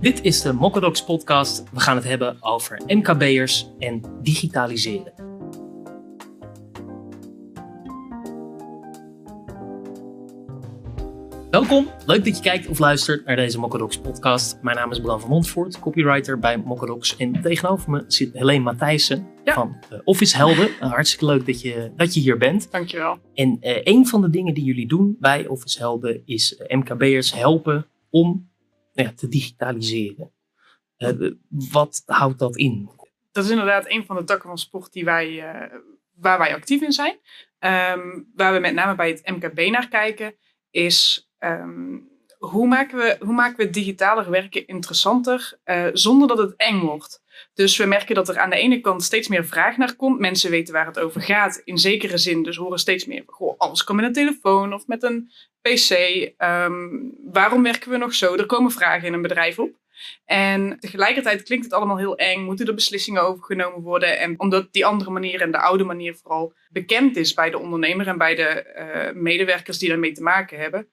Dit is de Mokkadox podcast. We gaan het hebben over MKB'ers en digitaliseren. Welkom, leuk dat je kijkt of luistert naar deze Mokkadox podcast. Mijn naam is Bram van Montvoort, copywriter bij Mokkadox. En tegenover me zit Helene Matthijssen Ja. van eh, Office Helden. Uh, hartstikke leuk dat je, dat je hier bent. Dankjewel. En eh, een van de dingen die jullie doen bij Office Helden is eh, MKB'ers helpen om nou ja, te digitaliseren. Eh, wat houdt dat in? Dat is inderdaad een van de takken van sport die wij, eh, waar wij actief in zijn. Ehm, waar we met name bij het MKB naar kijken, is ehm, hoe, maken we, hoe maken we het digitaler werken interessanter eh, zonder dat het eng wordt. Dus we merken dat er aan de ene kant steeds meer vraag naar komt. Mensen weten waar het over gaat in zekere zin. Dus horen steeds meer, goh, alles kan met een telefoon of met een pc. Ehm, waarom werken we nog zo? Er komen vragen in een bedrijf op. En tegelijkertijd klinkt het allemaal heel eng. Moeten er beslissingen over genomen worden? En omdat die andere manier en de oude manier vooral bekend is bij de ondernemer en bij de eh, medewerkers die daarmee te maken hebben,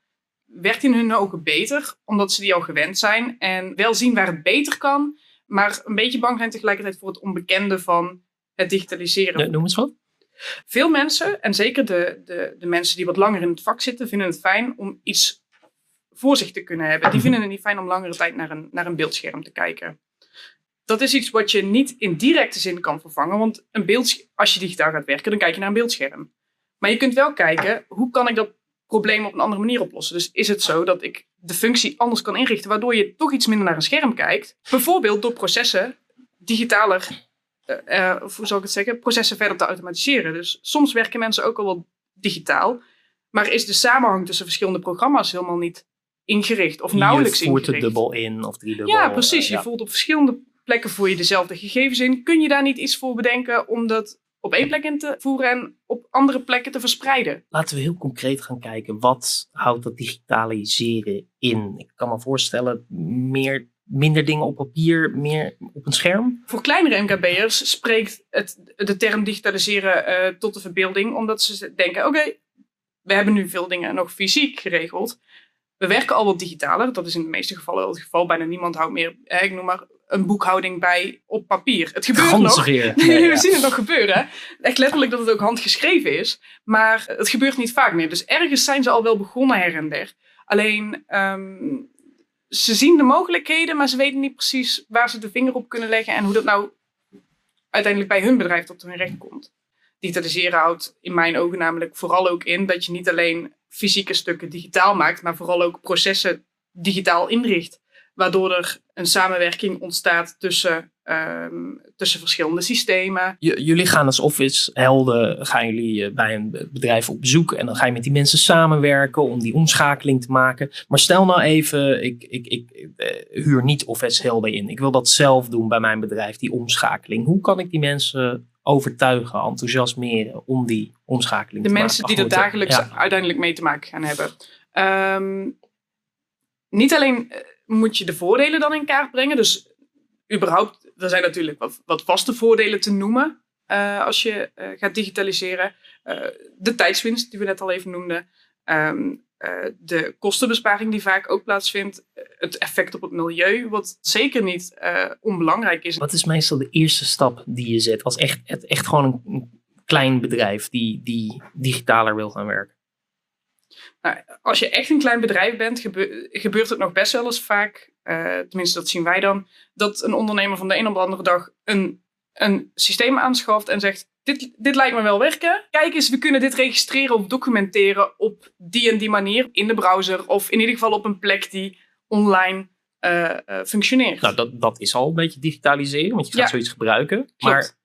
werkt in hun ogen beter, omdat ze die al gewend zijn. En wel zien waar het beter kan, maar een beetje bang zijn tegelijkertijd voor het onbekende van het digitaliseren. Eh, noem eens wat. Veel mensen, en zeker de, de, de mensen die wat langer in het vak zitten, vinden het fijn om iets voor zich te kunnen hebben. Die vinden het niet fijn om langere tijd naar een, naar een beeldscherm te kijken. Dat is iets wat je niet in directe zin kan vervangen, want een beeld, als je digitaal gaat werken, dan kijk je naar een beeldscherm. Maar je kunt wel kijken, hoe kan ik dat probleem op een andere manier oplossen? Dus is het zo dat ik de functie anders kan inrichten, waardoor je toch iets minder naar een scherm kijkt? Bijvoorbeeld door processen digitaler, uh, uh, hoe zal ik het zeggen, processen verder te automatiseren. Dus soms werken mensen ook al wel digitaal, maar is de samenhang tussen verschillende programma's helemaal niet ingericht of nauwelijks je voert ingericht. het dubbel in of driedubbel. Ja, precies. eh, Je voelt op verschillende plekken voer je dezelfde gegevens in. Kun je daar niet iets voor bedenken om dat op één plek in te voeren en op andere plekken te verspreiden? Laten we heel concreet gaan kijken. Wat houdt dat digitaliseren in? Ik kan me voorstellen, meer, minder dingen op papier, meer op een scherm. Voor kleinere MKB'ers spreekt het, de term digitaliseren eh, tot de verbeelding, omdat ze denken: oké, we hebben nu veel dingen nog fysiek geregeld. We werken al wat digitaler. Dat is in de meeste gevallen wel het geval. Bijna niemand houdt meer, eh, ik noem maar, een boekhouding bij op papier. Het gebeurt nog. Nee, we zien het nog gebeuren. Echt letterlijk dat het ook handgeschreven is. Maar het gebeurt niet vaak meer. Dus ergens zijn ze al wel begonnen her en der. Alleen, ehm, ze zien de mogelijkheden, maar ze weten niet precies waar ze de vinger op kunnen leggen en hoe dat nou uiteindelijk bij hun bedrijf tot hun recht komt. Digitaliseren houdt in mijn ogen namelijk vooral ook in dat je niet alleen fysieke stukken digitaal maakt, maar vooral ook processen digitaal inricht. Waardoor er een samenwerking ontstaat tussen, ehm, tussen verschillende systemen. J- jullie gaan als office helden, gaan jullie eh, bij een be- bedrijf op bezoek en dan ga je met die mensen samenwerken om die omschakeling te maken. Maar stel nou even, ik, ik, ik eh, huur niet office helden in. Ik wil dat zelf doen bij mijn bedrijf, die omschakeling. Hoe kan ik die mensen overtuigen, enthousiasmeren om die omschakeling De te mensen maken? die er goed, dagelijks ja. uiteindelijk mee te maken gaan hebben. Ehm, niet alleen eh, moet je de voordelen dan in kaart brengen. Dus überhaupt, er zijn natuurlijk wat, wat vaste voordelen te noemen eh, als je eh, gaat digitaliseren. Eh, de tijdswinst die we net al even noemden. Ehm, eh, de kostenbesparing die vaak ook plaatsvindt. Het effect op het milieu, wat zeker niet onbelangrijk is. Wat is meestal de eerste stap die je zet als echt, echt, echt gewoon een, een klein bedrijf die, die digitaler wil gaan werken? Nou, als je echt een klein bedrijf bent, gebe- gebeurt het nog best wel eens vaak, eh, tenminste dat zien wij dan, dat een ondernemer van de een op de andere dag een, een systeem aanschaft en zegt, dit, dit lijkt me wel werken. Kijk eens, we kunnen dit registreren of documenteren op die en die manier in de browser of in ieder geval op een plek die online eh, eh, functioneert. Nou, dat, dat is al een beetje digitaliseren, want je gaat Ja. zoiets gebruiken. Maar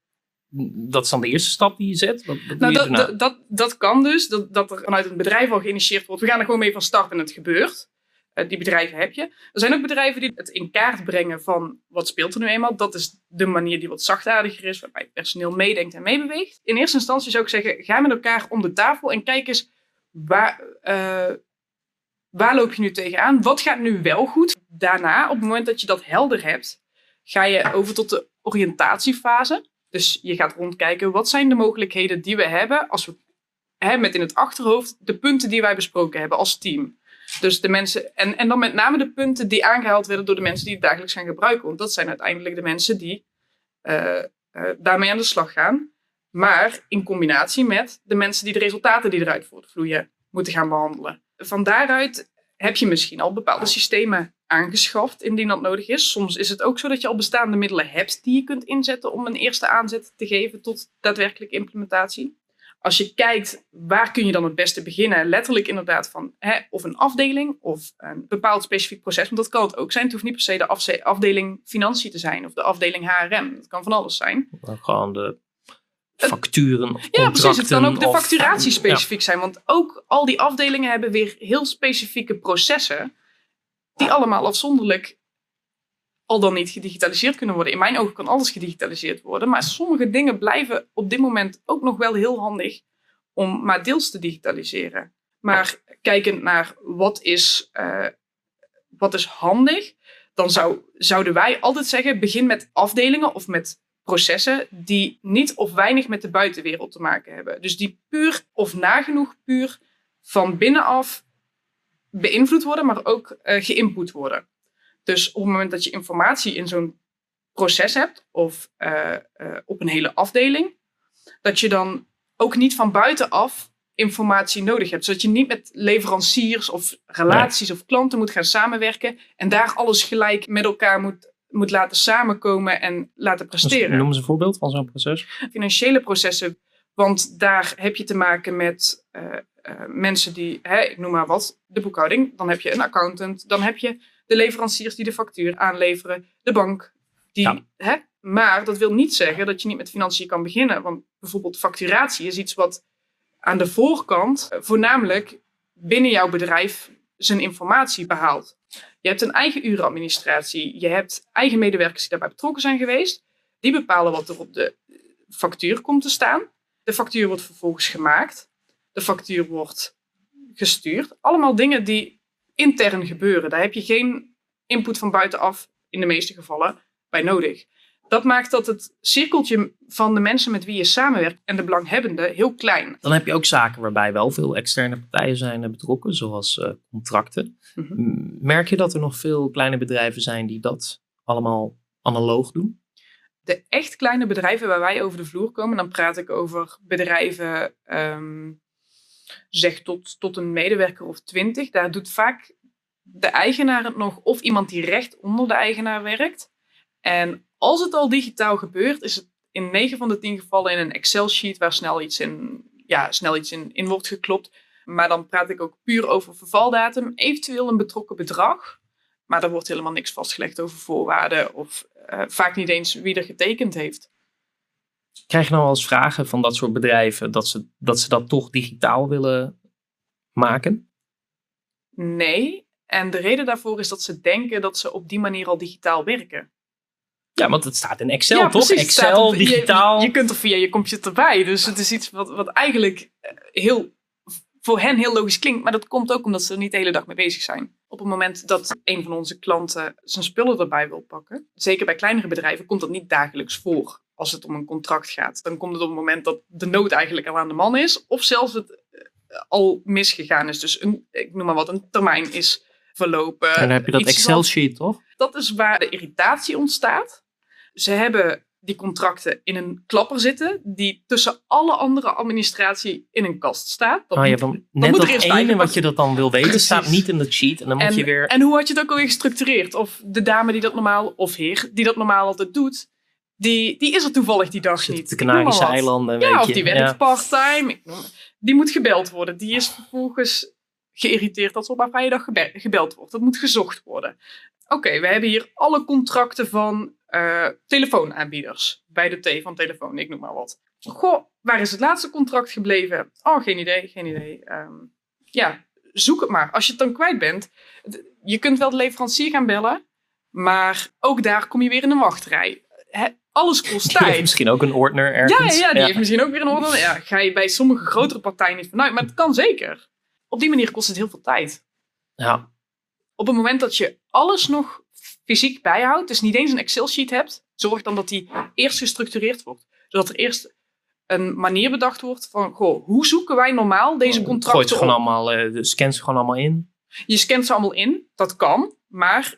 dat is dan de eerste stap die je zet. Wat, wat Nou, je dat, dat, dat, dat kan dus. Dat, dat er vanuit een bedrijf al geïnitieerd wordt. We gaan er gewoon mee van start en het gebeurt. Eh, die bedrijven heb je. Er zijn ook bedrijven die het in kaart brengen van wat speelt er nu eenmaal. Dat is de manier die wat zachtaardiger is, waarbij personeel meedenkt en meebeweegt. In eerste instantie zou ik zeggen, ga met elkaar om de tafel en kijk eens waar, eh, waar loop je nu tegenaan? Wat gaat nu wel goed? Daarna, op het moment dat je dat helder hebt, ga je over tot de oriëntatiefase. Dus je gaat rondkijken, wat zijn de mogelijkheden die we hebben als we hè, met in het achterhoofd de punten die wij besproken hebben als team. Dus de mensen, en, en dan met name de punten die aangehaald werden door de mensen die het dagelijks gaan gebruiken. Want dat zijn uiteindelijk de mensen die uh, uh, daarmee aan de slag gaan. Maar in combinatie met de mensen die de resultaten die eruit voortvloeien moeten gaan behandelen. Van daaruit heb je misschien al bepaalde systemen aangeschaft indien dat nodig is. Soms is het ook zo dat je al bestaande middelen hebt die je kunt inzetten om een eerste aanzet te geven tot daadwerkelijke implementatie. Als je kijkt, waar kun je dan het beste beginnen? Letterlijk inderdaad van hè, of een afdeling of een bepaald specifiek proces. Want dat kan het ook zijn. Het hoeft niet per se de afdeling financiën te zijn of de afdeling HRM. Dat kan van alles zijn. Gewoon de facturen of Ja, precies. Het kan ook de facturatie specifiek zijn. Want ook al die afdelingen hebben weer heel specifieke processen. Die allemaal afzonderlijk al dan niet gedigitaliseerd kunnen worden. In mijn ogen kan alles gedigitaliseerd worden. Maar sommige dingen blijven op dit moment ook nog wel heel handig om maar deels te digitaliseren. Maar kijkend naar wat is, uh, wat is handig, dan zou, zouden wij altijd zeggen: begin met afdelingen of met processen die niet of weinig met de buitenwereld te maken hebben. Dus die puur of nagenoeg puur van binnenaf beïnvloed worden, maar ook uh, geïnput worden. Dus op het moment dat je informatie in zo'n proces hebt of uh, uh, op een hele afdeling, dat je dan ook niet van buitenaf informatie nodig hebt. Zodat je niet met leveranciers of relaties nee. of klanten moet gaan samenwerken en daar alles gelijk met elkaar moet, moet laten samenkomen en laten presteren. Dus noem eens een voorbeeld van zo'n proces. Financiële processen, want daar heb je te maken met uh, mensen die, hè, ik noem maar wat, de boekhouding. Dan heb je een accountant, dan heb je de leveranciers die de factuur aanleveren, de bank. Die, ja. hè? Maar dat wil niet zeggen dat je niet met financiën kan beginnen. Want bijvoorbeeld facturatie is iets wat aan de voorkant eh, voornamelijk binnen jouw bedrijf zijn informatie behaalt. Je hebt een eigen urenadministratie. Je hebt eigen medewerkers die daarbij betrokken zijn geweest. Die bepalen wat er op de factuur komt te staan. De factuur wordt vervolgens gemaakt. De factuur wordt gestuurd. Allemaal dingen die intern gebeuren. Daar heb je geen input van buitenaf, in de meeste gevallen, bij nodig. Dat maakt dat het cirkeltje van de mensen met wie je samenwerkt en de belanghebbenden heel klein. Dan heb je ook zaken waarbij wel veel externe partijen zijn eh, betrokken, zoals uh, contracten. Mm -hmm. Merk je dat er nog veel kleine bedrijven zijn die dat allemaal analoog doen? De echt kleine bedrijven waar wij over de vloer komen, dan praat ik over bedrijven um, zeg tot, tot een medewerker of twintig. Daar doet vaak de eigenaar het nog of iemand die recht onder de eigenaar werkt. En als het al digitaal gebeurt, is het in 9 van de 10 gevallen in een Excel-sheet waar snel iets, in, ja, snel iets in, in wordt geklopt. Maar dan praat ik ook puur over vervaldatum, eventueel een betrokken bedrag. Maar er wordt helemaal niks vastgelegd over voorwaarden of uh, vaak niet eens wie er getekend heeft. Krijg je nou wel eens vragen van dat soort bedrijven dat ze dat, ze dat toch digitaal willen maken? Nee. En de reden daarvoor is dat ze denken dat ze op die manier al digitaal werken. Ja, want het staat in Excel, ja, toch? Precies, Excel, op, digitaal. Je, je, kunt er via je computer bij. Dus het is iets wat, wat eigenlijk heel, voor hen heel logisch klinkt. Maar dat komt ook omdat ze er niet de hele dag mee bezig zijn. Op het moment dat een van onze klanten zijn spullen erbij wil pakken, zeker bij kleinere bedrijven, komt dat niet dagelijks voor als het om een contract gaat. Dan komt het op het moment dat de nood eigenlijk al aan de man is, of zelfs het uh, al misgegaan is. Dus een, ik noem maar wat, een termijn is verlopen. En dan heb je dat Excel-sheet, toch? Dat is waar de irritatie ontstaat. Ze hebben die contracten in een klapper zitten, die tussen alle andere administratie in een kast staat. Dat oh, ja, dan, net dat ene wat je dat dan wil weten, Precies. staat niet in dat sheet. En dan en, moet je weer... En hoe had je het ook alweer gestructureerd? Of de dame die dat normaal, of heer, die dat normaal altijd doet, die, die is er toevallig die dag niet. De Canarische eilanden, weet ja, of die werkt ja. part-time. Die moet gebeld worden. Die is vervolgens geïrriteerd dat ze op haar vrije dag gebeld wordt. Dat moet gezocht worden. Oké, okay, we hebben hier alle contracten van uh, telefoonaanbieders. Bij de T van telefoon, ik noem maar wat. Goh, waar is het laatste contract gebleven? Oh, geen idee, geen idee. Um, ja, zoek het maar. Als je het dan kwijt bent, je kunt wel de leverancier gaan bellen, maar ook daar kom je weer in een wachtrij. He, alles kost tijd. misschien ook een ordner ergens. Ja, ja die ja. heeft misschien ook weer een ordner. Ja, ga je bij sommige grotere partijen niet vanuit, maar het kan zeker. Op die manier kost het heel veel tijd. Ja. Op het moment dat je alles nog fysiek bijhoudt, dus niet eens een Excel-sheet hebt, zorg dan dat die eerst gestructureerd wordt. Zodat er eerst een manier bedacht wordt van, goh, hoe zoeken wij normaal deze contracten Gooi het gewoon allemaal, uh, scans gewoon allemaal in. Je scant ze allemaal in, dat kan, maar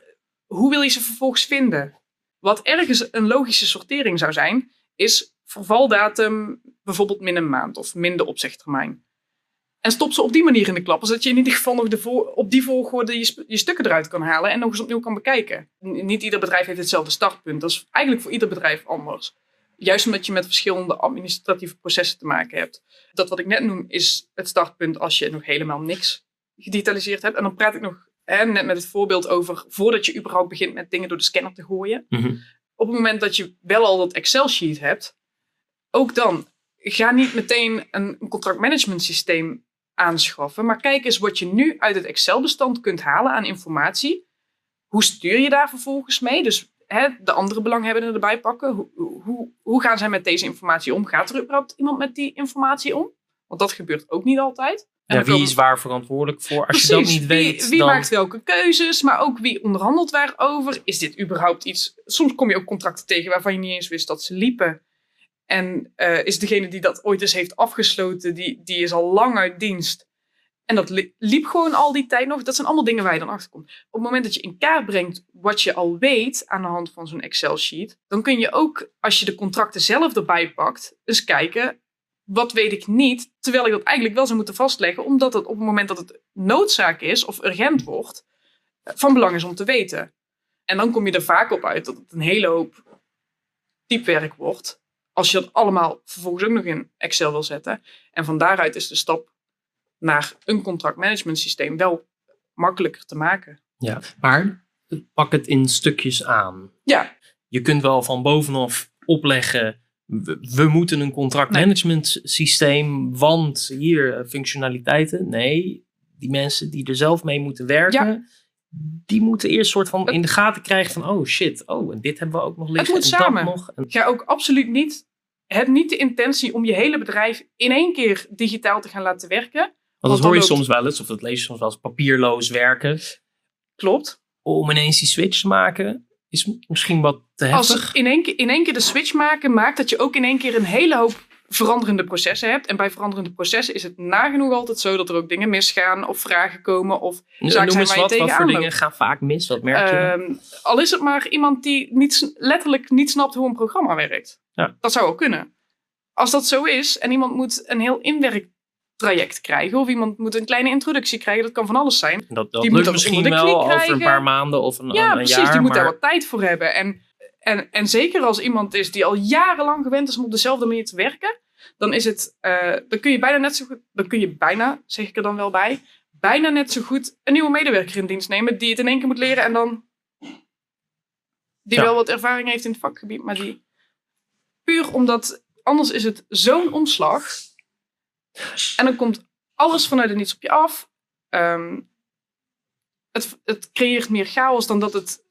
hoe wil je ze vervolgens vinden? Wat ergens een logische sortering zou zijn, is vervaldatum bijvoorbeeld min een maand of min de opzegtermijn. En stop ze op die manier in de klappen, zodat je in ieder geval nog op die volgorde je, je, stukken eruit kan halen en nog eens opnieuw kan bekijken. Niet ieder bedrijf heeft hetzelfde startpunt. Dat is eigenlijk voor ieder bedrijf anders. Juist omdat je met verschillende administratieve processen te maken hebt. Dat wat ik net noem is het startpunt als je nog helemaal niks gedigitaliseerd hebt. En dan praat ik nog hè, net met het voorbeeld over voordat je überhaupt begint met dingen door de scanner te gooien. Mhm. Op het moment dat je wel al dat Excel-sheet hebt, ook dan ga niet meteen een, een contractmanagement systeem aanschaffen. Maar kijk eens wat je nu uit het Excel-bestand kunt halen aan informatie. Hoe stuur je daar vervolgens mee? Dus hè, de andere belanghebbenden erbij pakken. Hoe, hoe, hoe gaan zij met deze informatie om? Gaat er überhaupt iemand met die informatie om? Want dat gebeurt ook niet altijd. En Ja, wie is waar verantwoordelijk voor? Als je dat niet Wie- weet, Wie, dan... maakt welke keuzes, maar ook wie onderhandelt waarover? Is dit überhaupt iets? Soms kom je ook contracten tegen waarvan je niet eens wist dat ze liepen. En eh, is degene die dat ooit eens heeft afgesloten, die, die is al lang uit dienst. En dat li- liep gewoon al die tijd nog. Dat zijn allemaal dingen waar je dan achter komt. Op het moment dat je in kaart brengt wat je al weet aan de hand van zo'n Excel-sheet, dan kun je ook, als je de contracten zelf erbij pakt, eens kijken wat weet ik niet, terwijl ik dat eigenlijk wel zou moeten vastleggen, omdat het op het moment dat het noodzaak is of urgent wordt, eh, van belang is om te weten. En dan kom je er vaak op uit dat het een hele hoop typewerk wordt, als je dat allemaal vervolgens ook nog in Excel wil zetten. En van daaruit is de stap naar een contractmanagement systeem wel makkelijker te maken. Ja, maar pak het in stukjes aan. Ja, Je kunt wel van bovenaf opleggen. We, we moeten een contractmanagement systeem, want hier eh, functionaliteiten. Nee, die mensen die er zelf mee moeten werken, die moeten eerst soort van in de gaten krijgen van oh shit, oh en dit hebben we ook nog liggen. moet en dat samen. nog. En- ga ook absoluut niet, heb niet de intentie om je hele bedrijf in één keer digitaal te gaan laten werken. want dat hoor je loopt- soms wel eens, of dat lees je soms wel eens, papierloos werken. Klopt. Om ineens die switch te maken, is misschien wat te Als heftig. het in één, keer, in één keer de switch maken maakt dat je ook in één keer een hele hoop veranderende processen hebt. En bij veranderende processen is het nagenoeg altijd zo dat er ook dingen misgaan of vragen komen. Of zaken zijn waar je wat, wat voor dingen gaan vaak mis? Wat merk je? Ehm, al is het maar iemand die niet, letterlijk niet snapt hoe een programma werkt. Ja. Dat zou ook kunnen. Als dat zo is en iemand moet een heel inwerktraject krijgen. Of iemand moet een kleine introductie krijgen. Dat kan van alles zijn. dat dat die moet lukt dat misschien wel over een paar maanden of een, Ja, een precies. jaar. die moet daar wat tijd voor hebben. En, en, en zeker als iemand is die al jarenlang gewend is om op dezelfde manier te werken, dan is het, eh, dan kun je bijna net zo goed, dan kun je bijna, zeg ik er dan wel bij, bijna net zo goed een nieuwe medewerker in dienst nemen die het in één keer moet leren en dan die Ja. wel wat ervaring heeft in het vakgebied, maar die puur omdat anders is het zo'n omslag en dan komt alles vanuit het niets op je af. Ehm, het, het creëert meer chaos dan dat het,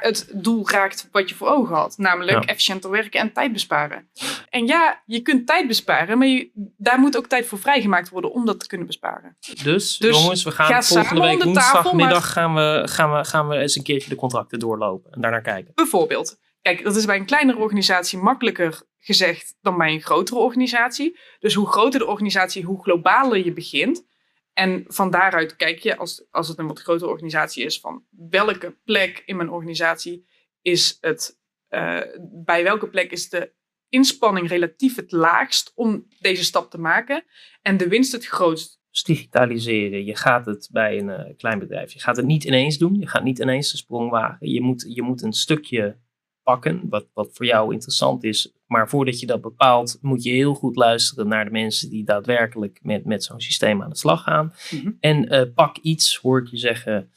het doel raakt wat je voor ogen had. Namelijk Ja. efficiënter werken en tijd besparen. En ja, je kunt tijd besparen, maar je, daar moet ook tijd voor vrijgemaakt worden om dat te kunnen besparen. Dus, Dus jongens, we gaan ga volgende week woensdagmiddag gaan, we, gaan, we, gaan we eens een keertje de contracten doorlopen en daarnaar kijken. Bijvoorbeeld, kijk, dat is bij een kleinere organisatie makkelijker gezegd dan bij een grotere organisatie. Dus hoe groter de organisatie, hoe globaler je begint. En van daaruit kijk je, als, als het een wat grotere organisatie is, van welke plek in mijn organisatie is het, eh, bij welke plek is de inspanning relatief het laagst om deze stap te maken en de winst het grootst. Dus digitaliseren, je gaat het bij een eh, klein bedrijf. Je gaat het niet ineens doen, je gaat niet ineens de sprong wagen. Je moet, je moet een stukje pakken, wat, wat voor jou interessant is. Maar voordat je dat bepaalt, moet je heel goed luisteren naar de mensen die daadwerkelijk met, met zo'n systeem aan de slag gaan. Mhm. En eh, pak iets, hoor ik je zeggen,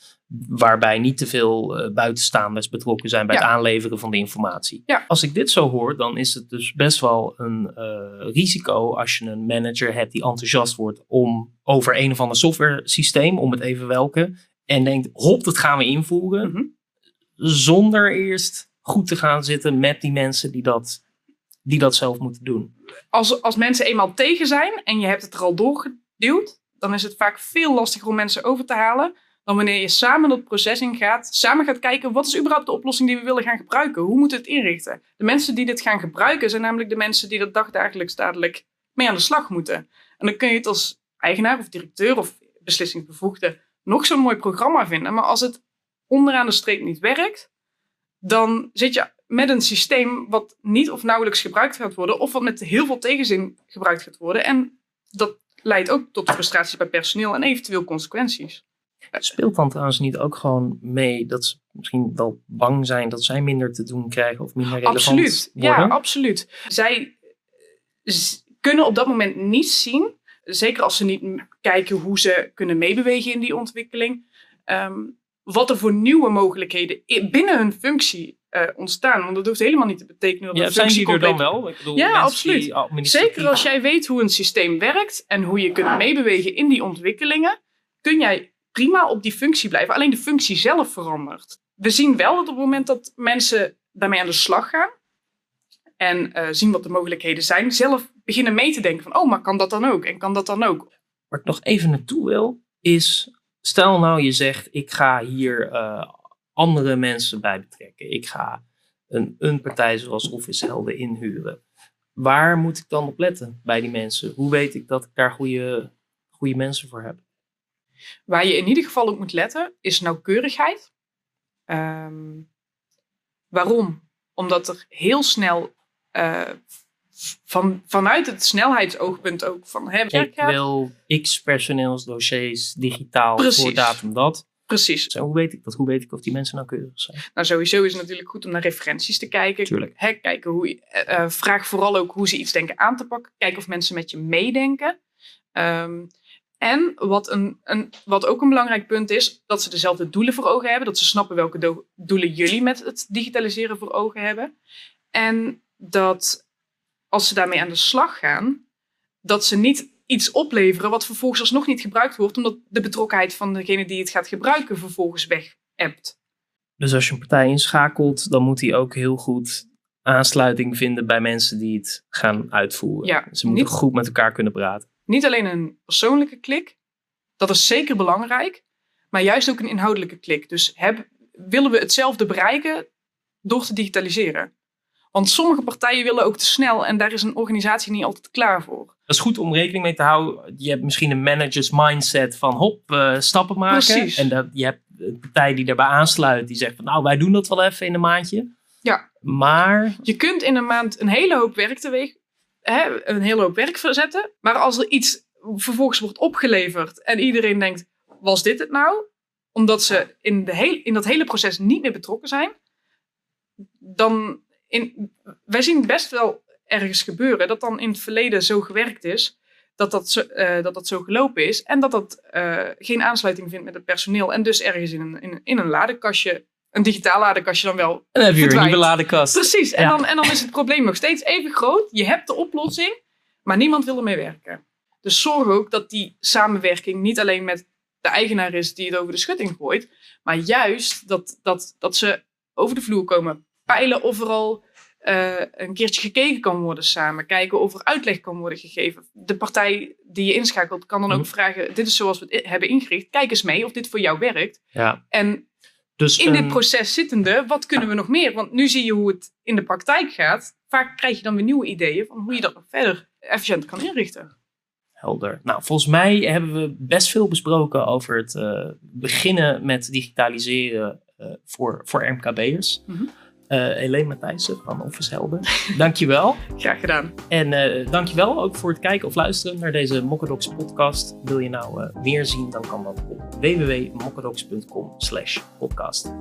waarbij niet te veel eh, buitenstaanders betrokken zijn bij Ja. het aanleveren van de informatie. Ja. Als ik dit zo hoor, dan is het dus best wel een eh, risico als je een manager hebt die enthousiast wordt om over een of ander software systeem, om het even welke, en denkt, hop, dat gaan we invoeren, Mhm. zonder eerst goed te gaan zitten met die mensen die dat, die dat zelf moeten doen. Als, als mensen eenmaal tegen zijn en je hebt het er al doorgeduwd, dan is het vaak veel lastiger om mensen over te halen dan wanneer je samen dat proces ingaat, samen gaat kijken wat is überhaupt de oplossing die we willen gaan gebruiken, hoe moeten we het inrichten. De mensen die dit gaan gebruiken zijn namelijk de mensen die dat dagdagelijks dadelijk mee aan de slag moeten. En dan kun je het als eigenaar of directeur of beslissingsbevoegde nog zo'n mooi programma vinden. Maar als het onderaan de streep niet werkt, dan zit je met een systeem wat niet of nauwelijks gebruikt gaat worden, of wat met heel veel tegenzin gebruikt gaat worden. En dat leidt ook tot frustraties bij personeel en eventueel consequenties. Speelt dan trouwens niet ook gewoon mee dat ze misschien wel bang zijn dat zij minder te doen krijgen of minder relevant absoluut. worden? Ja, absoluut. Zij z- kunnen op dat moment niet zien, zeker als ze niet kijken hoe ze kunnen meebewegen in die ontwikkeling, ehm, wat er voor nieuwe mogelijkheden binnen hun functie eh, ontstaan. Want dat hoeft helemaal niet te betekenen dat Ja, de zijn functie die er dan compleet- wel? Ik bedoel, Ja, absoluut. die Zeker als jij weet hoe een systeem werkt en hoe je kunt meebewegen in die ontwikkelingen, kun jij prima op die functie blijven. Alleen de functie zelf verandert. We zien wel dat op het moment dat mensen daarmee aan de slag gaan en eh, zien wat de mogelijkheden zijn, zelf beginnen mee te denken van, oh, maar kan dat dan ook? En kan dat dan ook? Waar ik nog even naartoe wil, is stel nou je zegt ik ga hier eh, andere mensen bij betrekken. Ik ga een, een partij zoals Office Helden inhuren. Waar moet ik dan op letten bij die mensen? Hoe weet ik dat ik daar goede, goede mensen voor heb? Waar je in ieder geval op moet letten, is nauwkeurigheid. Ehm, waarom? Omdat er heel snel eh, van, vanuit het snelheidsoogpunt ook van hè, Ik wil x personeelsdossiers digitaal Precies. voor datum dat. Precies. Zo, hoe weet ik dat? Hoe weet ik of die mensen nauwkeurig zijn? Nou, sowieso is het natuurlijk goed om naar referenties te kijken. Tuurlijk. Hè, kijken hoe, eh, eh, vraag vooral ook hoe ze iets denken aan te pakken. Kijk of mensen met je meedenken. Ehm, en wat, een, een, wat ook een belangrijk punt is, dat ze dezelfde doelen voor ogen hebben. Dat ze snappen welke do- doelen jullie met het digitaliseren voor ogen hebben. En dat als ze daarmee aan de slag gaan, dat ze niet iets opleveren wat vervolgens alsnog niet gebruikt wordt, omdat de betrokkenheid van degene die het gaat gebruiken vervolgens weg hebt. Dus als je een partij inschakelt, dan moet die ook heel goed aansluiting vinden bij mensen die het gaan uitvoeren. Ja, Ze moeten niet- goed met elkaar kunnen praten. niet alleen een persoonlijke klik, dat is zeker belangrijk, maar juist ook een inhoudelijke klik. Dus heb, willen we hetzelfde bereiken door te digitaliseren? Want sommige partijen willen ook te snel en daar is een organisatie niet altijd klaar voor. Dat is goed om rekening mee te houden. Je hebt misschien een managers mindset van hop, eh, stappen maken. Precies. En dat, je hebt een partij die daarbij aansluit. Die zegt van nou, wij doen dat wel even in een maandje. Ja. Maar Je kunt in een maand een hele hoop werk teweeg, hè, een hele hoop werk verzetten, maar als er iets vervolgens wordt opgeleverd en iedereen denkt, was dit het nou? Omdat ze in, de heel, in dat hele proces niet meer betrokken zijn, dan in, wij zien best wel ergens gebeuren dat dan in het verleden zo gewerkt is, dat dat zo, eh, dat, dat zo gelopen is en dat dat eh, geen aansluiting vindt met het personeel en dus ergens in een, in, een- in een ladekastje, een digitaal ladekastje dan wel. dan heb je weer een nieuwe ladekast. Precies, en, Ja. dan, en dan is het probleem nog steeds even groot. Je hebt de oplossing, maar niemand wil ermee werken. Dus zorg ook dat die samenwerking niet alleen met de eigenaar is die het over de schutting gooit, maar juist dat, dat, dat ze over de vloer komen, of er al eh, een keertje gekeken kan worden samen, kijken of er uitleg kan worden gegeven. De partij die je inschakelt kan dan ook Mhm. vragen, dit is zoals we het hebben ingericht, kijk eens mee of dit voor jou werkt. Ja. En Dus in dit proces zittende, wat kunnen we nog meer? Want nu zie je hoe het in de praktijk gaat. Vaak krijg je dan weer nieuwe ideeën van hoe je dat nog verder efficiënt kan inrichten. Helder. Nou, volgens mij hebben we best veel besproken over het eh, beginnen met digitaliseren eh, voor, voor MKB'ers. Mhm. Eh Helene Matthijssen van Office Helden, dankjewel. Graag gedaan. En eh dankjewel ook voor het kijken of luisteren naar deze Mokkadox podcast. Wil je nou eh, meer zien, dan kan dat op www.mokkadox.com slash podcast.